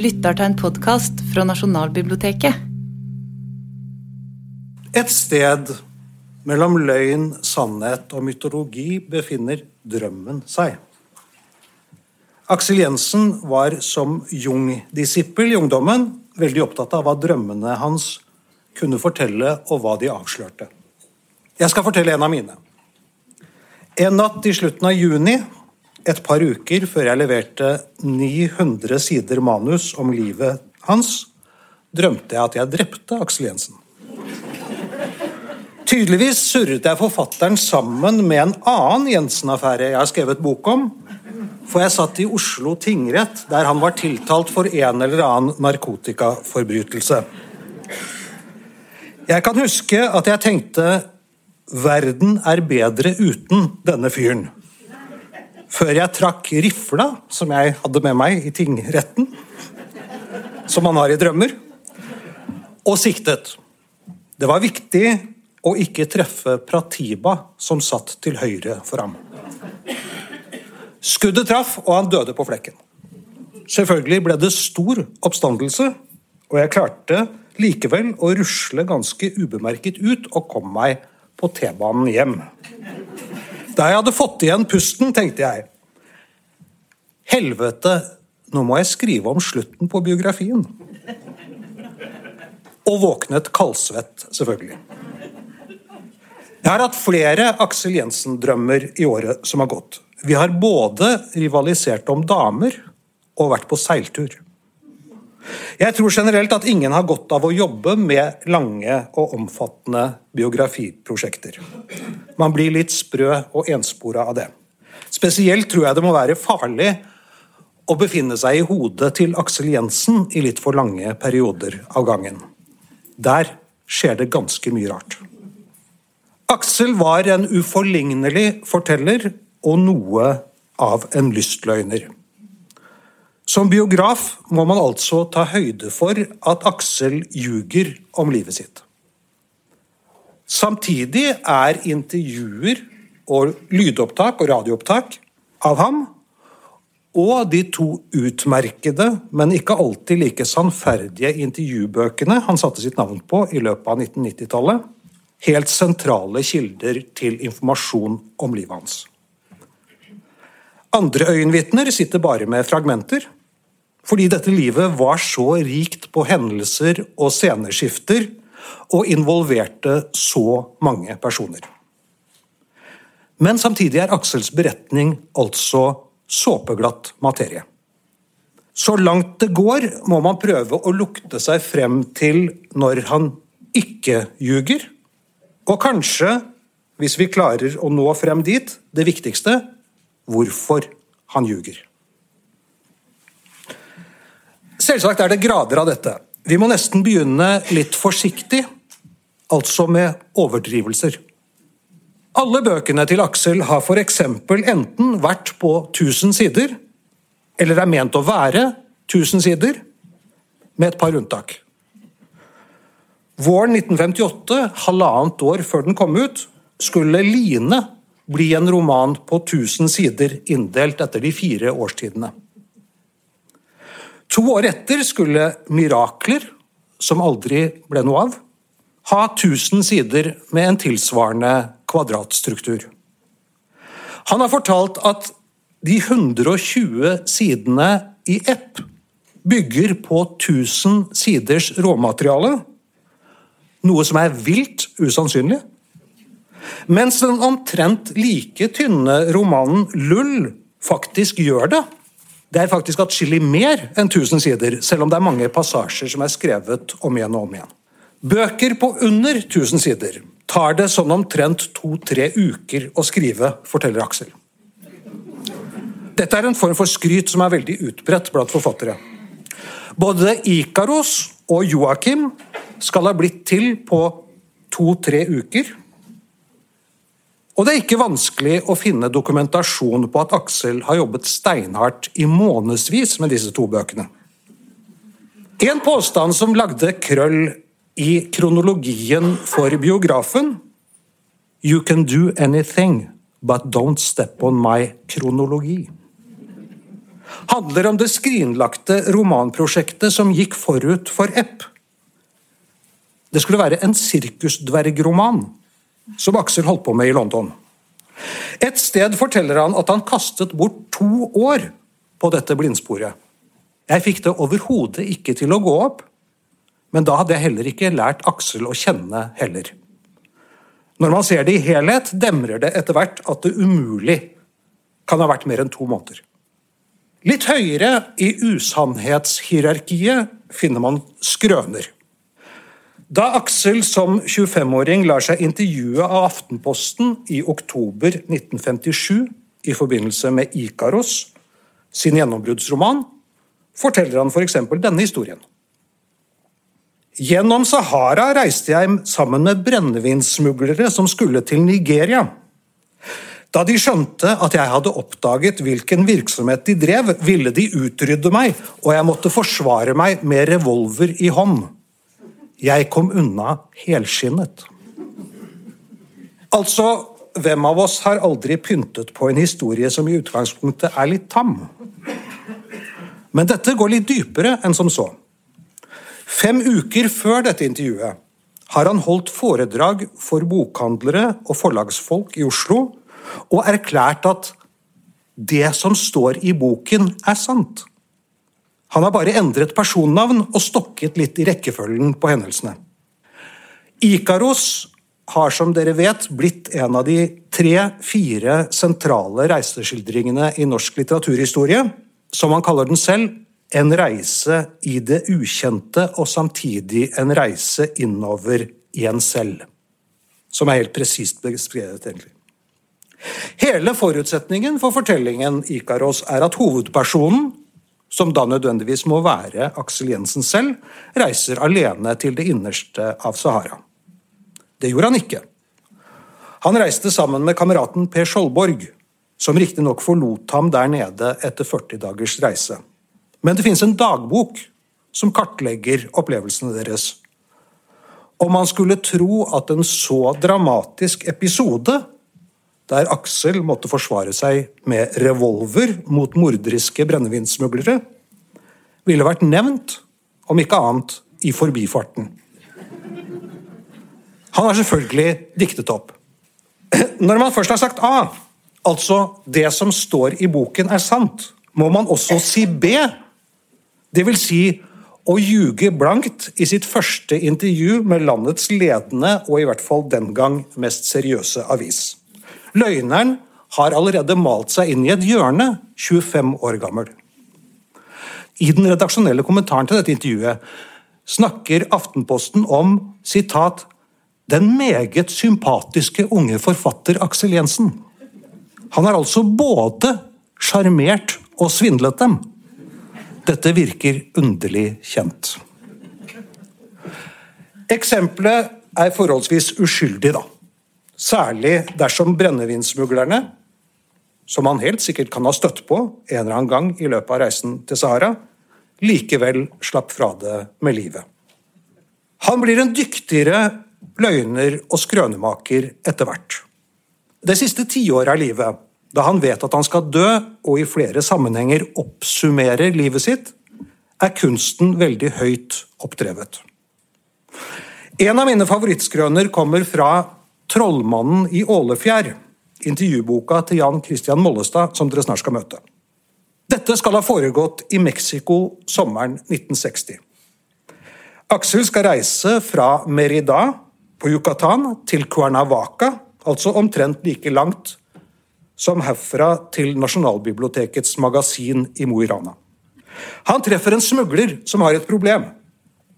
lytter til en podkast fra Nasjonalbiblioteket. Et sted mellom løgn, sannhet og mytologi befinner drømmen seg. Aksel Jensen var som Jung-disippel i ungdommen veldig opptatt av hva drømmene hans kunne fortelle, og hva de avslørte. Jeg skal fortelle en av mine. En natt i slutten av juni et par uker før jeg leverte 900 sider manus om livet hans, drømte jeg at jeg drepte Aksel Jensen. Tydeligvis surret jeg forfatteren sammen med en annen Jensen-affære jeg har skrevet bok om, for jeg satt i Oslo tingrett, der han var tiltalt for en eller annen narkotikaforbrytelse. Jeg kan huske at jeg tenkte verden er bedre uten denne fyren før jeg trakk rifla som jeg hadde med meg i tingretten, som man har i drømmer, og siktet. Det var viktig å ikke treffe Pratiba, som satt til høyre for ham. Skuddet traff, og han døde på flekken. Selvfølgelig ble det stor oppstandelse, og jeg klarte likevel å rusle ganske ubemerket ut og kom meg på T-banen hjem. Da jeg hadde fått igjen pusten, tenkte jeg Helvete, nå må jeg skrive om slutten på biografien. Og våknet kaldsvett, selvfølgelig. Jeg har hatt flere Aksel Jensen-drømmer i året som har gått. Vi har både rivalisert om damer og vært på seiltur. Jeg tror generelt at ingen har godt av å jobbe med lange og omfattende biografiprosjekter. Man blir litt sprø og enspora av det. Spesielt tror jeg det må være farlig å befinne seg i hodet til Aksel Jensen i litt for lange perioder av gangen. Der skjer det ganske mye rart. Aksel var en uforlignelig forteller og noe av en lystløgner. Som biograf må man altså ta høyde for at Aksel ljuger om livet sitt. Samtidig er intervjuer og lydopptak og radioopptak av ham og de to utmerkede, men ikke alltid like sannferdige intervjubøkene han satte sitt navn på i løpet av 1990-tallet, helt sentrale kilder til informasjon om livet hans. Andre øyenvitner sitter bare med fragmenter, fordi dette livet var så rikt på hendelser og sceneskifter og involverte så mange personer. Men samtidig er Aksels beretning altså såpeglatt materie. Så langt det går, må man prøve å lukte seg frem til når han ikke ljuger. Og kanskje, hvis vi klarer å nå frem dit, det viktigste hvorfor han ljuger. Selvsagt er det grader av dette. Vi må nesten begynne litt forsiktig, altså med overdrivelser. Alle bøkene til Aksel har f.eks. enten vært på 1000 sider, eller er ment å være 1000 sider, med et par unntak. Våren 1958, halvannet år før den kom ut, skulle Line bli en roman på 1000 sider inndelt etter de fire årstidene. To år etter skulle Mirakler, som aldri ble noe av, ha 1000 sider med en tilsvarende kvadratstruktur. Han har fortalt at de 120 sidene i Epp bygger på 1000 siders råmateriale, noe som er vilt usannsynlig. Mens den omtrent like tynne romanen Lull faktisk gjør det. Det er faktisk atskillig mer enn 1000 sider, selv om det er mange passasjer som er skrevet om igjen og om igjen. Bøker på under 1000 sider tar det sånn omtrent to-tre uker å skrive, forteller Aksel. Dette er en form for skryt som er veldig utbredt blant forfattere. Både Ikaros og Joakim skal ha blitt til på to-tre uker, og det er ikke vanskelig å finne dokumentasjon på at Aksel har jobbet steinhardt i månedsvis med disse to bøkene. En påstand som lagde krøll i kronologien for biografen You can do anything, but don't step on my kronologi. handler om det skrinlagte romanprosjektet som gikk forut for Epp. Det skulle være en sirkusdvergroman som Aksel holdt på med i London. Et sted forteller han at han kastet bort to år på dette blindsporet. Jeg fikk det overhodet ikke til å gå opp, men da hadde jeg heller ikke lært Aksel å kjenne heller. Når man ser det i helhet, demrer det etter hvert at det umulig kan ha vært mer enn to måneder. Litt høyere i usannhetshierarkiet finner man skrøner. Da Aksel som 25-åring lar seg intervjue av Aftenposten i oktober 1957 i forbindelse med Ikaros, sin gjennombruddsroman, forteller han f.eks. denne historien. Gjennom Sahara reiste jeg sammen med brennevinsmuglere som skulle til Nigeria. Da de skjønte at jeg hadde oppdaget hvilken virksomhet de drev, ville de utrydde meg, og jeg måtte forsvare meg med revolver i hånd. Jeg kom unna helskinnet. Altså, hvem av oss har aldri pyntet på en historie som i utgangspunktet er litt tam? Men dette går litt dypere enn som så. Fem uker før dette intervjuet har han holdt foredrag for bokhandlere og forlagsfolk i Oslo og erklært at det som står i boken, er sant. Han har bare endret personnavn og stokket litt i rekkefølgen på hendelsene. Ikaros har som dere vet blitt en av de tre-fire sentrale reiseskildringene i norsk litteraturhistorie. Som han kaller den selv, en reise i det ukjente og samtidig en reise innover i en selv. Som er helt presist beskrevet, egentlig. Hele forutsetningen for fortellingen Ikaros er at hovedpersonen, som da nødvendigvis må være Aksel Jensen selv, reiser alene til det innerste av Sahara. Det gjorde han ikke. Han reiste sammen med kameraten Per Skjoldborg, som riktignok forlot ham der nede etter 40 dagers reise. Men det finnes en dagbok som kartlegger opplevelsene deres. Om man skulle tro at en så dramatisk episode der Aksel måtte forsvare seg med revolver mot morderiske brennevinsmuglere, ville vært nevnt, om ikke annet, i forbifarten. Han har selvfølgelig diktet opp. Når man først har sagt A, altså det som står i boken er sant, må man også si B. Det vil si å ljuge blankt i sitt første intervju med landets ledende og i hvert fall den gang mest seriøse avis. Løgneren har allerede malt seg inn i et hjørne, 25 år gammel. I den redaksjonelle kommentaren til dette intervjuet snakker Aftenposten om sitat, 'den meget sympatiske unge forfatter Aksel Jensen'. Han har altså både sjarmert og svindlet dem. Dette virker underlig kjent. Eksempelet er forholdsvis uskyldig, da. Særlig dersom brennevinsmuglerne, som han helt sikkert kan ha støtt på en eller annen gang i løpet av reisen til Sahara, likevel slapp fra det med livet. Han blir en dyktigere løgner og skrønemaker etter hvert. Det siste tiåret av livet, da han vet at han skal dø og i flere sammenhenger oppsummerer livet sitt, er kunsten veldig høyt oppdrevet. En av mine favorittskrøner kommer fra 'Trollmannen i Ålefjær', intervjuboka til Jan Christian Mollestad, som dere snart skal møte. Dette skal ha foregått i Mexico sommeren 1960. Aksel skal reise fra Merida på Yucatan til Cuernavaca, altså omtrent like langt som herfra til Nasjonalbibliotekets magasin i Mo i Rana. Han treffer en smugler som har et problem.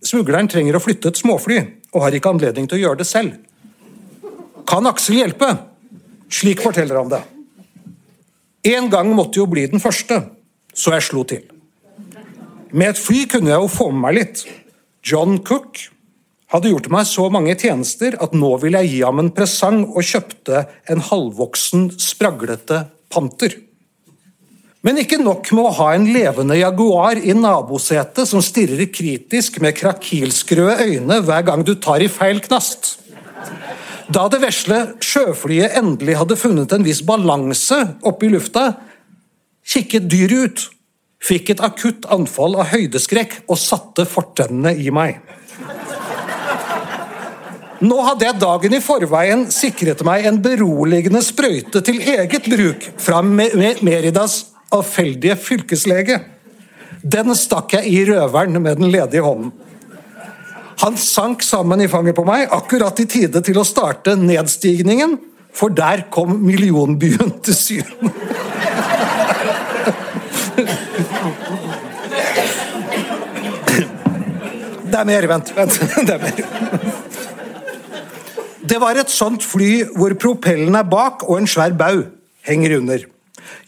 Smugleren trenger å flytte et småfly, og har ikke anledning til å gjøre det selv. Kan Aksel hjelpe? Slik forteller han det. En gang måtte jo bli den første, så jeg slo til. Med et fly kunne jeg jo få med meg litt. John Cook hadde gjort meg så mange tjenester at nå ville jeg gi ham en presang og kjøpte en halvvoksen, spraglete panter. Men ikke nok med å ha en levende jaguar i nabosetet som stirrer kritisk med krakilskrøde øyne hver gang du tar i feil knast. Da det vesle sjøflyet endelig hadde funnet en viss balanse oppe i lufta, kikket dyret ut fikk et akutt anfall av høydeskrekk og satte fortennene i meg. Nå hadde jeg dagen i forveien sikret meg en beroligende sprøyte til eget bruk fra Meridas avfeldige fylkeslege. Den stakk jeg i røveren med den ledige hånden. Han sank sammen i fanget på meg, akkurat i tide til å starte nedstigningen, for der kom millionbyen til syne. Det er mer, vent. vent. Det er mer. Det var et sånt fly hvor propellen er bak og en svær bau henger under.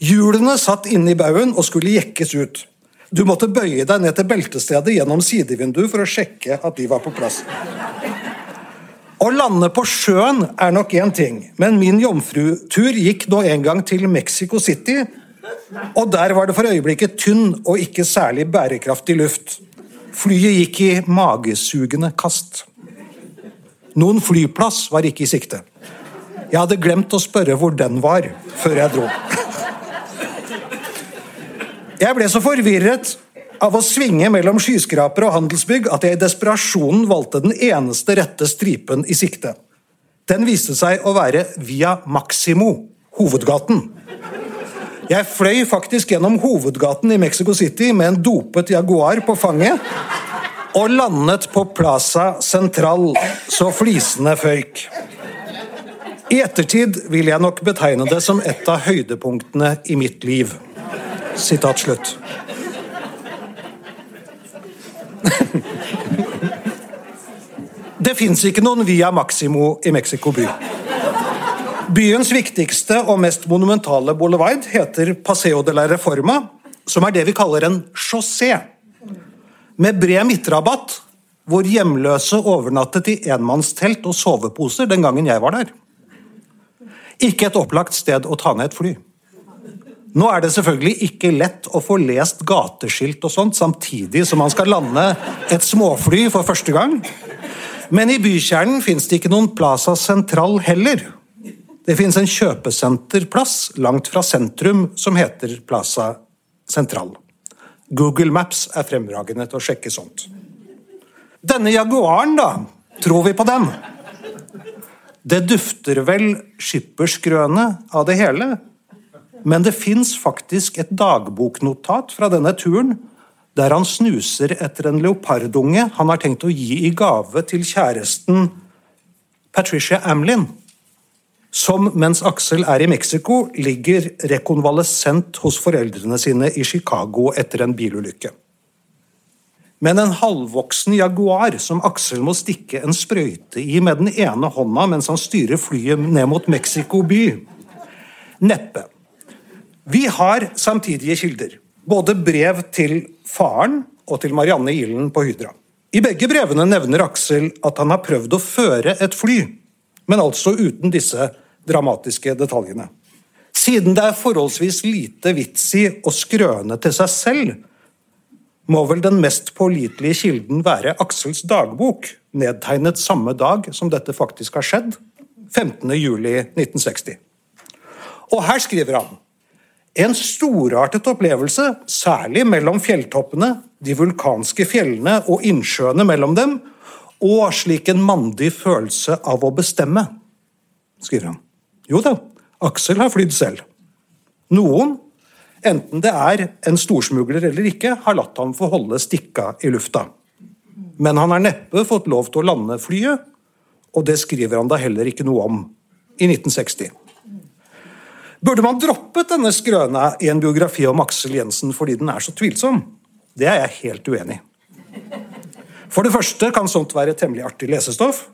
Hjulene satt inne i baugen og skulle jekkes ut. Du måtte bøye deg ned til beltestedet gjennom sidevinduet for å sjekke at de var på plass. Å lande på sjøen er nok én ting, men min jomfrutur gikk nå en gang til Mexico City, og der var det for øyeblikket tynn og ikke særlig bærekraftig luft. Flyet gikk i magesugende kast. Noen flyplass var ikke i sikte. Jeg hadde glemt å spørre hvor den var, før jeg dro. Jeg ble så forvirret av å svinge mellom skyskrapere og handelsbygg at jeg i desperasjonen valgte den eneste rette stripen i sikte. Den viste seg å være Via Maximo, hovedgaten. Jeg fløy faktisk gjennom hovedgaten i Mexico City med en dopet Jaguar på fanget og landet på Plaza Central så flisene føyk. I ettertid vil jeg nok betegne det som et av høydepunktene i mitt liv. Sitat slutt. Det fins ikke noen Via Maximo i Mexico by. Byens viktigste og mest monumentale boulevard heter Paseo de la Reforma, som er det vi kaller en chaussé. Med bred midtrabatt, hvor hjemløse overnattet i enmannstelt og soveposer den gangen jeg var der. Ikke et opplagt sted å ta ned et fly. Nå er det selvfølgelig ikke lett å få lest gateskilt og sånt samtidig som man skal lande et småfly for første gang. Men i bykjernen fins det ikke noen Plaza Central heller. Det fins en kjøpesenterplass langt fra sentrum som heter Plaza Central. Google Maps er fremragende til å sjekke sånt. Denne Jaguaren, da? Tror vi på den? Det dufter vel skippersgrøne av det hele? Men det fins faktisk et dagboknotat fra denne turen der han snuser etter en leopardunge han har tenkt å gi i gave til kjæresten Patricia Amlin, som mens Aksel er i Mexico, ligger rekonvalesent hos foreldrene sine i Chicago etter en bilulykke. Men en halvvoksen jaguar som Aksel må stikke en sprøyte i med den ene hånda mens han styrer flyet ned mot Mexico by? Neppe. Vi har samtidige kilder. Både brev til faren og til Marianne Ihlen på Hydra. I begge brevene nevner Aksel at han har prøvd å føre et fly, men altså uten disse dramatiske detaljene. Siden det er forholdsvis lite vits i å skrøne til seg selv, må vel den mest pålitelige kilden være Aksels dagbok, nedtegnet samme dag som dette faktisk har skjedd, 15.07.1960. Og her skriver han en storartet opplevelse, særlig mellom fjelltoppene, de vulkanske fjellene og innsjøene mellom dem, og slik en mandig følelse av å bestemme, skriver han. Jo da, Aksel har flydd selv. Noen, enten det er en storsmugler eller ikke, har latt ham få holde stikka i lufta. Men han har neppe fått lov til å lande flyet, og det skriver han da heller ikke noe om i 1960. Burde man droppet denne skrøna i en biografi om Aksel Jensen fordi den er så tvilsom? Det er jeg helt uenig i. For det første kan sånt være temmelig artig lesestoff.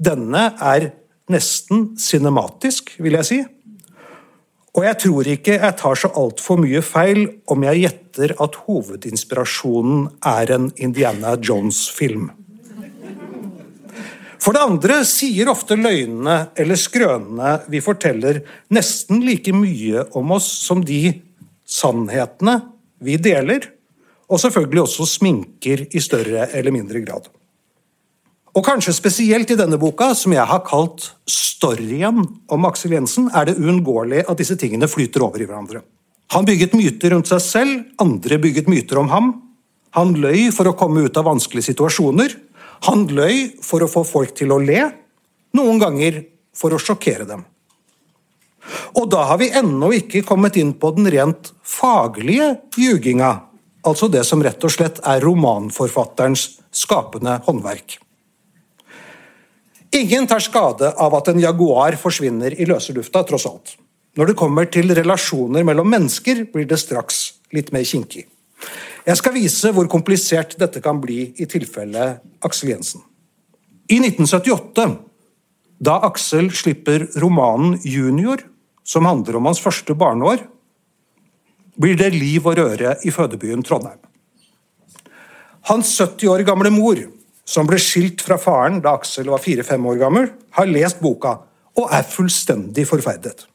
Denne er nesten cinematisk, vil jeg si. Og jeg tror ikke jeg tar så altfor mye feil om jeg gjetter at hovedinspirasjonen er en Indiana Jones-film. For det andre sier ofte løgnene eller skrønene vi forteller, nesten like mye om oss som de sannhetene vi deler, og selvfølgelig også sminker i større eller mindre grad. Og kanskje spesielt i denne boka, som jeg har kalt 'Storyen om Aksel Jensen', er det uunngåelig at disse tingene flyter over i hverandre. Han bygget myter rundt seg selv, andre bygget myter om ham. Han løy for å komme ut av vanskelige situasjoner. Han løy for å få folk til å le, noen ganger for å sjokkere dem. Og da har vi ennå ikke kommet inn på den rent faglige ljuginga, altså det som rett og slett er romanforfatterens skapende håndverk. Ingen tar skade av at en jaguar forsvinner i løse lufta, tross alt. Når det kommer til relasjoner mellom mennesker, blir det straks litt mer kinkig. Jeg skal vise hvor komplisert dette kan bli i tilfelle Aksel Jensen. I 1978, da Aksel slipper romanen 'Junior', som handler om hans første barneår, blir det liv og røre i fødebyen Trondheim. Hans 70 år gamle mor, som ble skilt fra faren da Aksel var fire-fem år gammel, har lest boka og er fullstendig forferdet.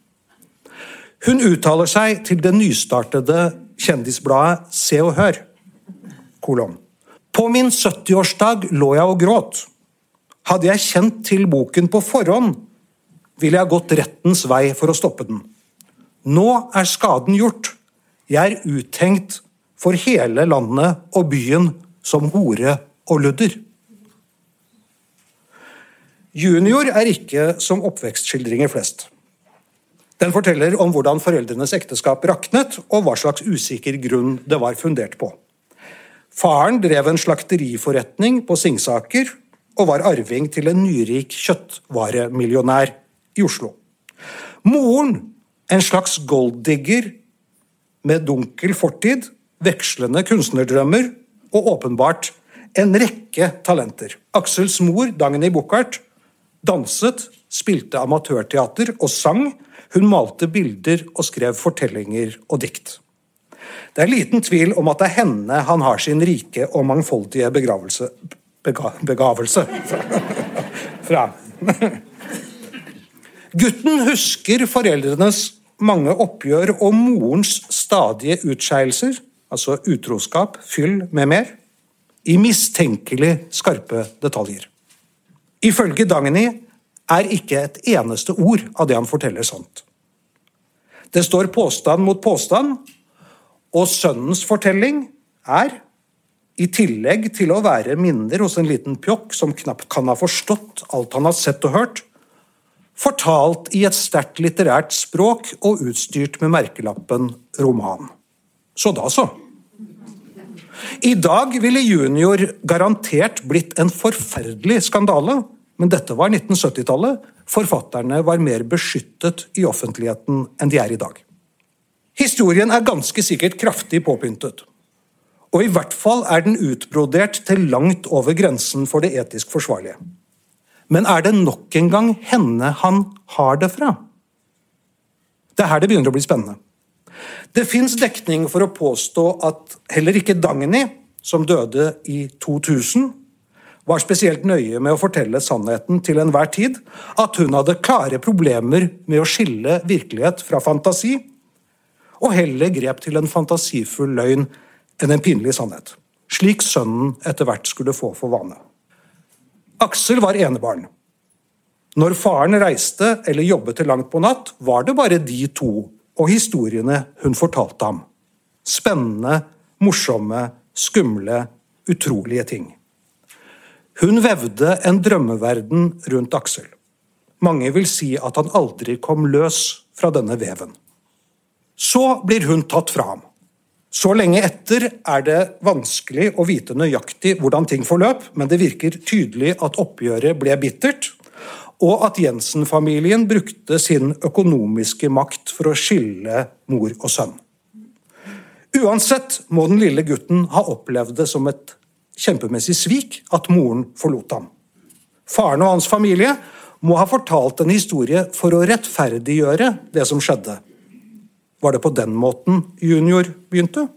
Hun uttaler seg til det nystartede kjendisbladet Se og Hør. Kolon. På min 70-årsdag lå jeg og gråt. Hadde jeg kjent til boken på forhånd, ville jeg gått rettens vei for å stoppe den. Nå er skaden gjort. Jeg er uthengt for hele landet og byen som hore og ludder. Junior er ikke som oppvekstskildringer flest. Den forteller om hvordan foreldrenes ekteskap raknet, og hva slags usikker grunn det var fundert på. Faren drev en slakteriforretning på Singsaker og var arving til en nyrik kjøttvaremillionær i Oslo. Moren, en slags golddigger med dunkel fortid, vekslende kunstnerdrømmer og åpenbart en rekke talenter. Aksels mor, Dagny Buchardt, danset, spilte amatørteater og sang. Hun malte bilder og skrev fortellinger og dikt. Det er liten tvil om at det er henne han har sin rike og mangfoldige begravelse bega, begavelse fra. Gutten husker foreldrenes mange oppgjør og morens stadige utskeielser, altså utroskap, fyll med mer, i mistenkelig skarpe detaljer. Ifølge Dagny er ikke et eneste ord av det han forteller, sant. Det står påstand mot påstand, og sønnens fortelling er, i tillegg til å være minner hos en liten pjokk som knapt kan ha forstått alt han har sett og hørt, fortalt i et sterkt litterært språk og utstyrt med merkelappen roman. Så da så. I dag ville junior garantert blitt en forferdelig skandale, men dette var 1970-tallet. Forfatterne var mer beskyttet i offentligheten enn de er i dag. Historien er ganske sikkert kraftig påpyntet. Og i hvert fall er den utbrodert til langt over grensen for det etisk forsvarlige. Men er det nok en gang henne han har det fra? Det er her det begynner å bli spennende. Det fins dekning for å påstå at heller ikke Dagny, som døde i 2000, var spesielt nøye med å fortelle sannheten til enhver tid, at hun hadde klare problemer med å skille virkelighet fra fantasi, og heller grep til en fantasifull løgn enn en pinlig sannhet, slik sønnen etter hvert skulle få for vane. Aksel var enebarn. Når faren reiste eller jobbet til langt på natt, var det bare de to og historiene hun fortalte ham. Spennende, morsomme, skumle, utrolige ting. Hun vevde en drømmeverden rundt Aksel. Mange vil si at han aldri kom løs fra denne veven. Så blir hun tatt fra ham. Så lenge etter er det vanskelig å vite nøyaktig hvordan ting forløp, men det virker tydelig at oppgjøret ble bittert, og at Jensen-familien brukte sin økonomiske makt for å skille mor og sønn. Uansett må den lille gutten ha opplevd det som et kjempemessig svik at moren forlot ham. Faren og hans familie må ha fortalt en historie for å rettferdiggjøre det som skjedde. Var det på den måten junior begynte?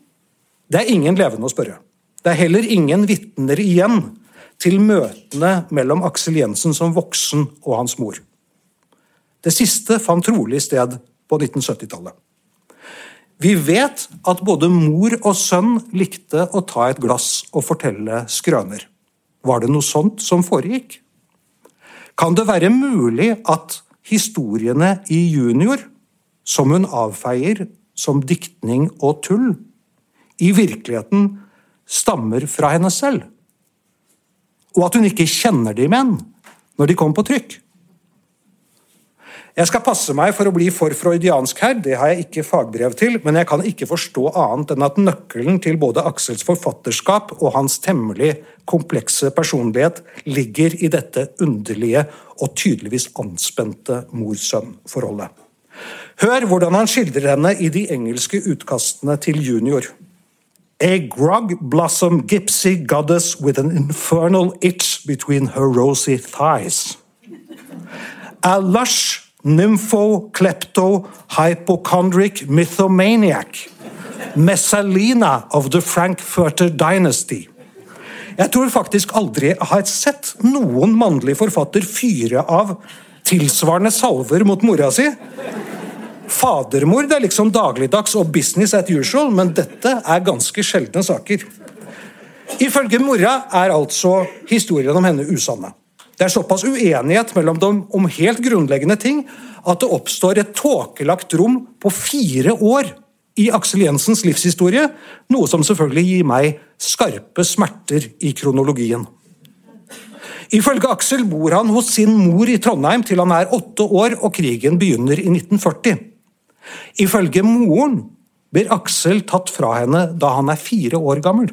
Det er ingen levende å spørre. Det er heller ingen vitner igjen til møtene mellom Aksel Jensen som voksen og hans mor. Det siste fant trolig sted på 1970-tallet. Vi vet at både mor og sønn likte å ta et glass og fortelle skrøner. Var det noe sånt som foregikk? Kan det være mulig at historiene i Junior, som hun avfeier som diktning og tull, i virkeligheten stammer fra henne selv, og at hun ikke kjenner de menn når de kommer på trykk. Jeg skal passe meg for å bli for freudiansk her, det har jeg ikke fagbrev til, men jeg kan ikke forstå annet enn at nøkkelen til både Aksels forfatterskap og hans temmelig komplekse personlighet ligger i dette underlige og tydeligvis anspente mor-sønn-forholdet. Hør hvordan han skildrer henne i de engelske utkastene til Junior. A grog blossom gypsy goddess with an infernal itch between her rosy thighs. A lush nympho klepto hypochondric mythomaniac. Messalina of the Frankfurter dynasty. Jeg tror faktisk aldri jeg har sett noen mannlig forfatter fyre av tilsvarende salver mot mora si. Fadermord er liksom dagligdags og business at usual, men dette er ganske sjeldne saker. Ifølge mora er altså historien om henne usanne. Det er såpass uenighet mellom dem om helt grunnleggende ting at det oppstår et tåkelagt rom på fire år i Aksel Jensens livshistorie, noe som selvfølgelig gir meg skarpe smerter i kronologien. Ifølge Aksel bor han hos sin mor i Trondheim til han er åtte år og krigen begynner i 1940. Ifølge moren blir Aksel tatt fra henne da han er fire år gammel.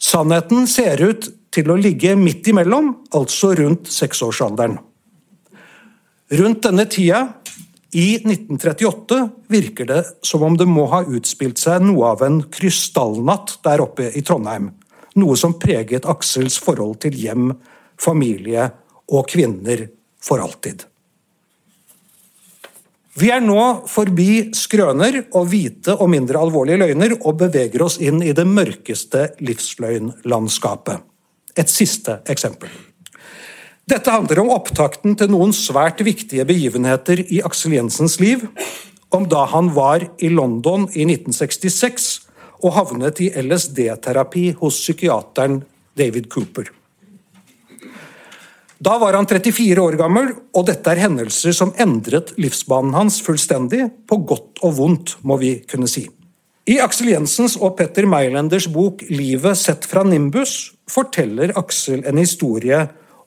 Sannheten ser ut til å ligge midt imellom, altså rundt seksårsalderen. Rundt denne tida, i 1938, virker det som om det må ha utspilt seg noe av en krystallnatt der oppe i Trondheim. Noe som preget Aksels forhold til hjem, familie og kvinner for alltid. Vi er nå forbi skrøner og hvite og mindre alvorlige løgner og beveger oss inn i det mørkeste livsløgnlandskapet. Et siste eksempel. Dette handler om opptakten til noen svært viktige begivenheter i Aksel Jensens liv, om da han var i London i 1966 og havnet i LSD-terapi hos psykiateren David Cooper. Da var han 34 år gammel, og dette er hendelser som endret livsbanen hans fullstendig, på godt og vondt, må vi kunne si. I Aksel Jensens og Petter Meilenders bok 'Livet sett fra Nimbus' forteller Aksel en historie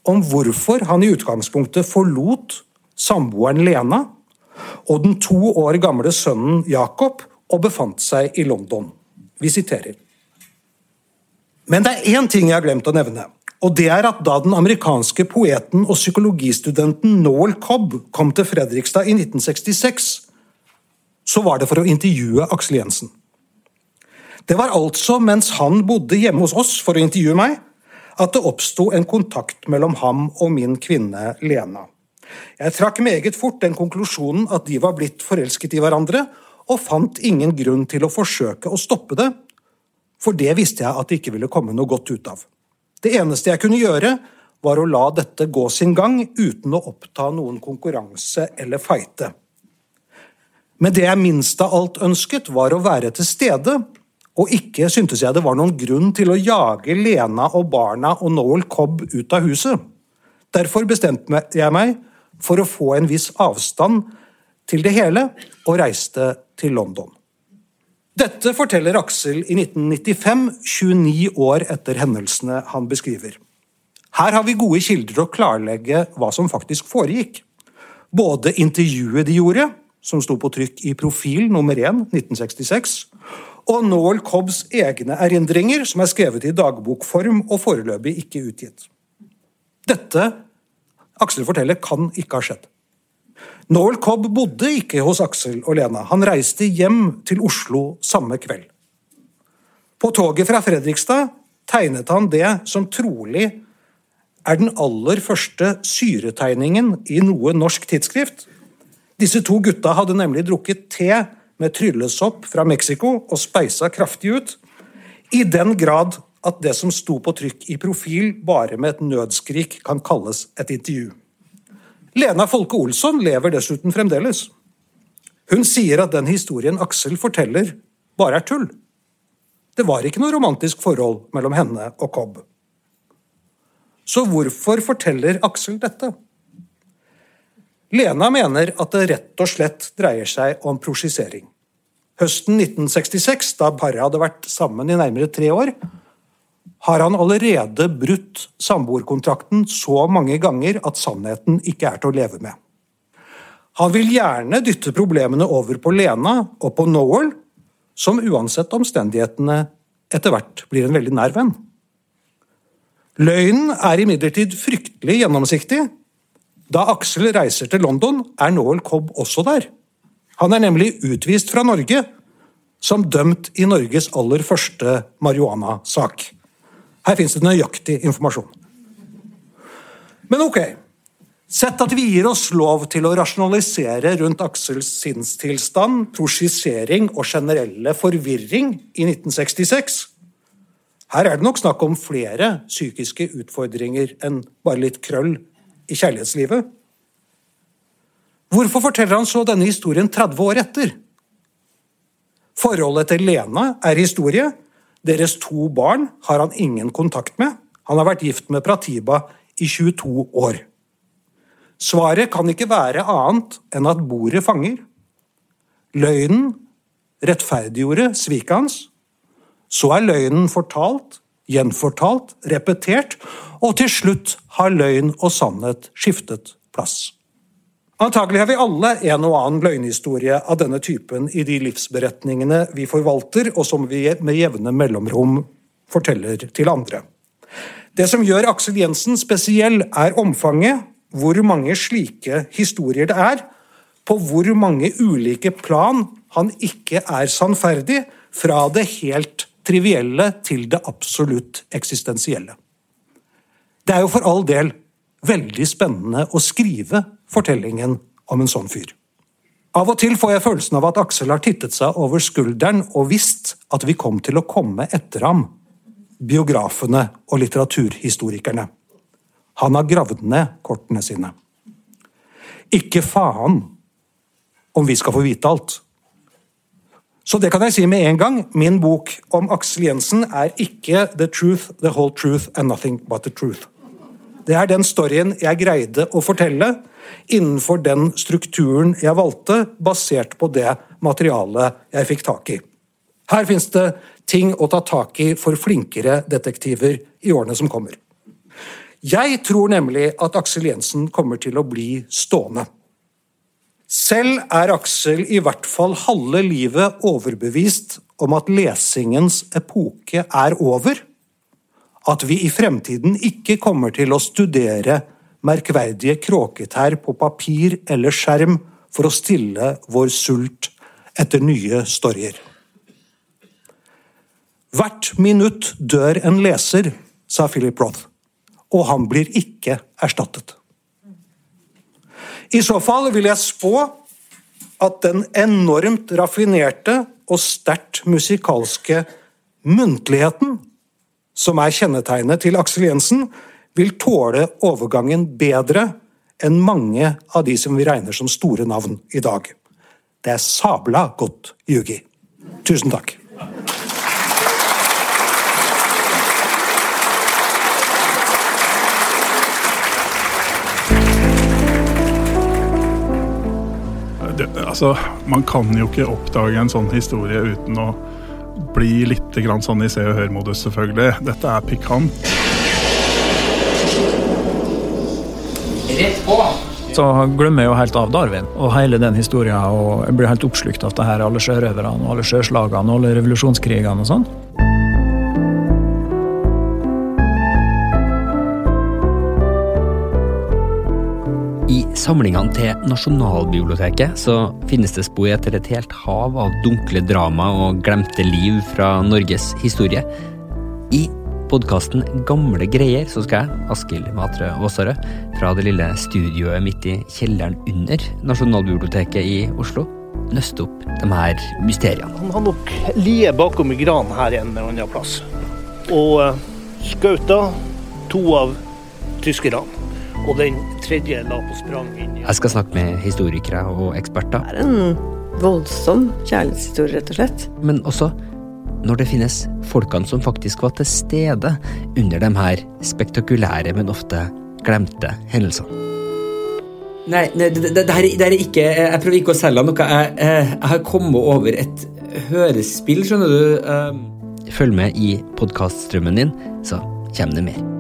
om hvorfor han i utgangspunktet forlot samboeren Lena og den to år gamle sønnen Jacob og befant seg i London. Vi siterer. Men det er én ting jeg har glemt å nevne. Og det er at Da den amerikanske poeten og psykologistudenten Noel Cobb kom til Fredrikstad i 1966, så var det for å intervjue Aksel Jensen. Det var altså mens han bodde hjemme hos oss for å intervjue meg, at det oppsto en kontakt mellom ham og min kvinne Lena. Jeg trakk meget fort den konklusjonen at de var blitt forelsket i hverandre, og fant ingen grunn til å forsøke å stoppe det, for det visste jeg at det ikke ville komme noe godt ut av. Det eneste jeg kunne gjøre, var å la dette gå sin gang uten å oppta noen konkurranse eller fighte. Men det jeg minst av alt ønsket, var å være til stede og ikke syntes jeg det var noen grunn til å jage Lena og barna og Noel Cobb ut av huset. Derfor bestemte jeg meg for å få en viss avstand til det hele, og reiste til London. Dette forteller Aksel i 1995, 29 år etter hendelsene han beskriver. Her har vi gode kilder til å klarlegge hva som faktisk foregikk. Både intervjuet de gjorde, som sto på trykk i Profil nummer 1 1966, og Noel Cobbs egne erindringer, som er skrevet i dagbokform og foreløpig ikke utgitt. Dette Aksel forteller, kan ikke ha skjedd. Noel Cobb bodde ikke hos Aksel og Lena. Han reiste hjem til Oslo samme kveld. På toget fra Fredrikstad tegnet han det som trolig er den aller første syretegningen i noe norsk tidsskrift. Disse to gutta hadde nemlig drukket te med tryllesopp fra Mexico og speisa kraftig ut, i den grad at det som sto på trykk i profil, bare med et nødskrik kan kalles et intervju. Lena Folke Olsson lever dessuten fremdeles. Hun sier at den historien Aksel forteller, bare er tull. Det var ikke noe romantisk forhold mellom henne og Cobb. Så hvorfor forteller Aksel dette? Lena mener at det rett og slett dreier seg om prosjisering. høsten 1966, da paret hadde vært sammen i nærmere tre år, har han allerede brutt samboerkontrakten så mange ganger at sannheten ikke er til å leve med. Han vil gjerne dytte problemene over på Lena og på Noel, som uansett omstendighetene etter hvert blir en veldig nær venn. Løgnen er imidlertid fryktelig gjennomsiktig. Da Aksel reiser til London, er Noel Cobb også der. Han er nemlig utvist fra Norge, som dømt i Norges aller første marihuana-sak. Her fins det nøyaktig informasjon. Men ok, sett at vi gir oss lov til å rasjonalisere rundt Aksels sinnstilstand, prosjisering og generelle forvirring i 1966. Her er det nok snakk om flere psykiske utfordringer enn bare litt krøll i kjærlighetslivet. Hvorfor forteller han så denne historien 30 år etter? Forholdet til Lena er historie. Deres to barn har han ingen kontakt med. Han har vært gift med Pratiba i 22 år. Svaret kan ikke være annet enn at bordet fanger. Løgnen rettferdiggjorde sviket hans. Så er løgnen fortalt, gjenfortalt, repetert, og til slutt har løgn og sannhet skiftet plass. Antagelig har vi alle en og annen løgnhistorie av denne typen i de livsberetningene vi forvalter, og som vi med jevne mellomrom forteller til andre. Det som gjør Aksel Jensen spesiell, er omfanget, hvor mange slike historier det er, på hvor mange ulike plan han ikke er sannferdig, fra det helt trivielle til det absolutt eksistensielle. Det er jo for all del veldig spennende å skrive fortellingen om en sånn fyr. Av og til får jeg følelsen av at Aksel har tittet seg over skulderen og visst at vi kom til å komme etter ham, biografene og litteraturhistorikerne. Han har gravd ned kortene sine. Ikke faen om vi skal få vite alt. Så det kan jeg si med en gang. Min bok om Aksel Jensen er ikke The Truth, The Whole Truth and Nothing But The Truth. Det er den storyen jeg greide å fortelle innenfor den strukturen jeg valgte, basert på det materialet jeg fikk tak i. Her fins det ting å ta tak i for flinkere detektiver i årene som kommer. Jeg tror nemlig at Aksel Jensen kommer til å bli stående. Selv er Aksel i hvert fall halve livet overbevist om at lesingens epoke er over at vi i fremtiden ikke kommer til å studere merkverdige kråketær på papir eller skjerm for å stille vår sult etter nye storyer. Hvert minutt dør en leser, sa Philip Roth, og han blir ikke erstattet. I så fall vil jeg spå at den enormt raffinerte og sterkt musikalske muntligheten som er kjennetegnet til Aksel Jensen, vil tåle overgangen bedre enn mange av de som vi regner som store navn i dag. Det er sabla godt Yugi. Tusen takk. Altså, man kan jo ikke oppdage en sånn historie uten å bli litt sånn i Se og Hør-modus, selvfølgelig. Dette er pikant. Rett på! Så glemmer jeg jo helt av Darwin og hele den historien. Og jeg blir helt oppslukt av det her, alle sjørøverne og alle sjøslagene og alle revolusjonskrigene og sånn. Samlingene til Nasjonalbiblioteket så finnes det spor etter et helt hav av dunkle drama og glemte liv fra Norges historie. I podkasten Gamle greier så skal jeg, Askild Matre Aasarød, fra det lille studioet midt i kjelleren under Nasjonalbiblioteket i Oslo, nøste opp de her mysteriene. Han har nok lie bakom i gran her en eller annen plass. Og skauta to av tyskerne. Og den tredje la på sprang inn i Jeg skal snakke med historikere og eksperter, Det er en voldsom kjærlighetshistorie, rett og slett. men også når det finnes folkene som faktisk var til stede under de her spektakulære, men ofte glemte hendelsene. Nei, nei det, det, det, her, det her er ikke Jeg prøver ikke å selge noe. Jeg, jeg, jeg har kommet over et hørespill, skjønner du. Følg med i podkaststrømmen din, så kommer det mer.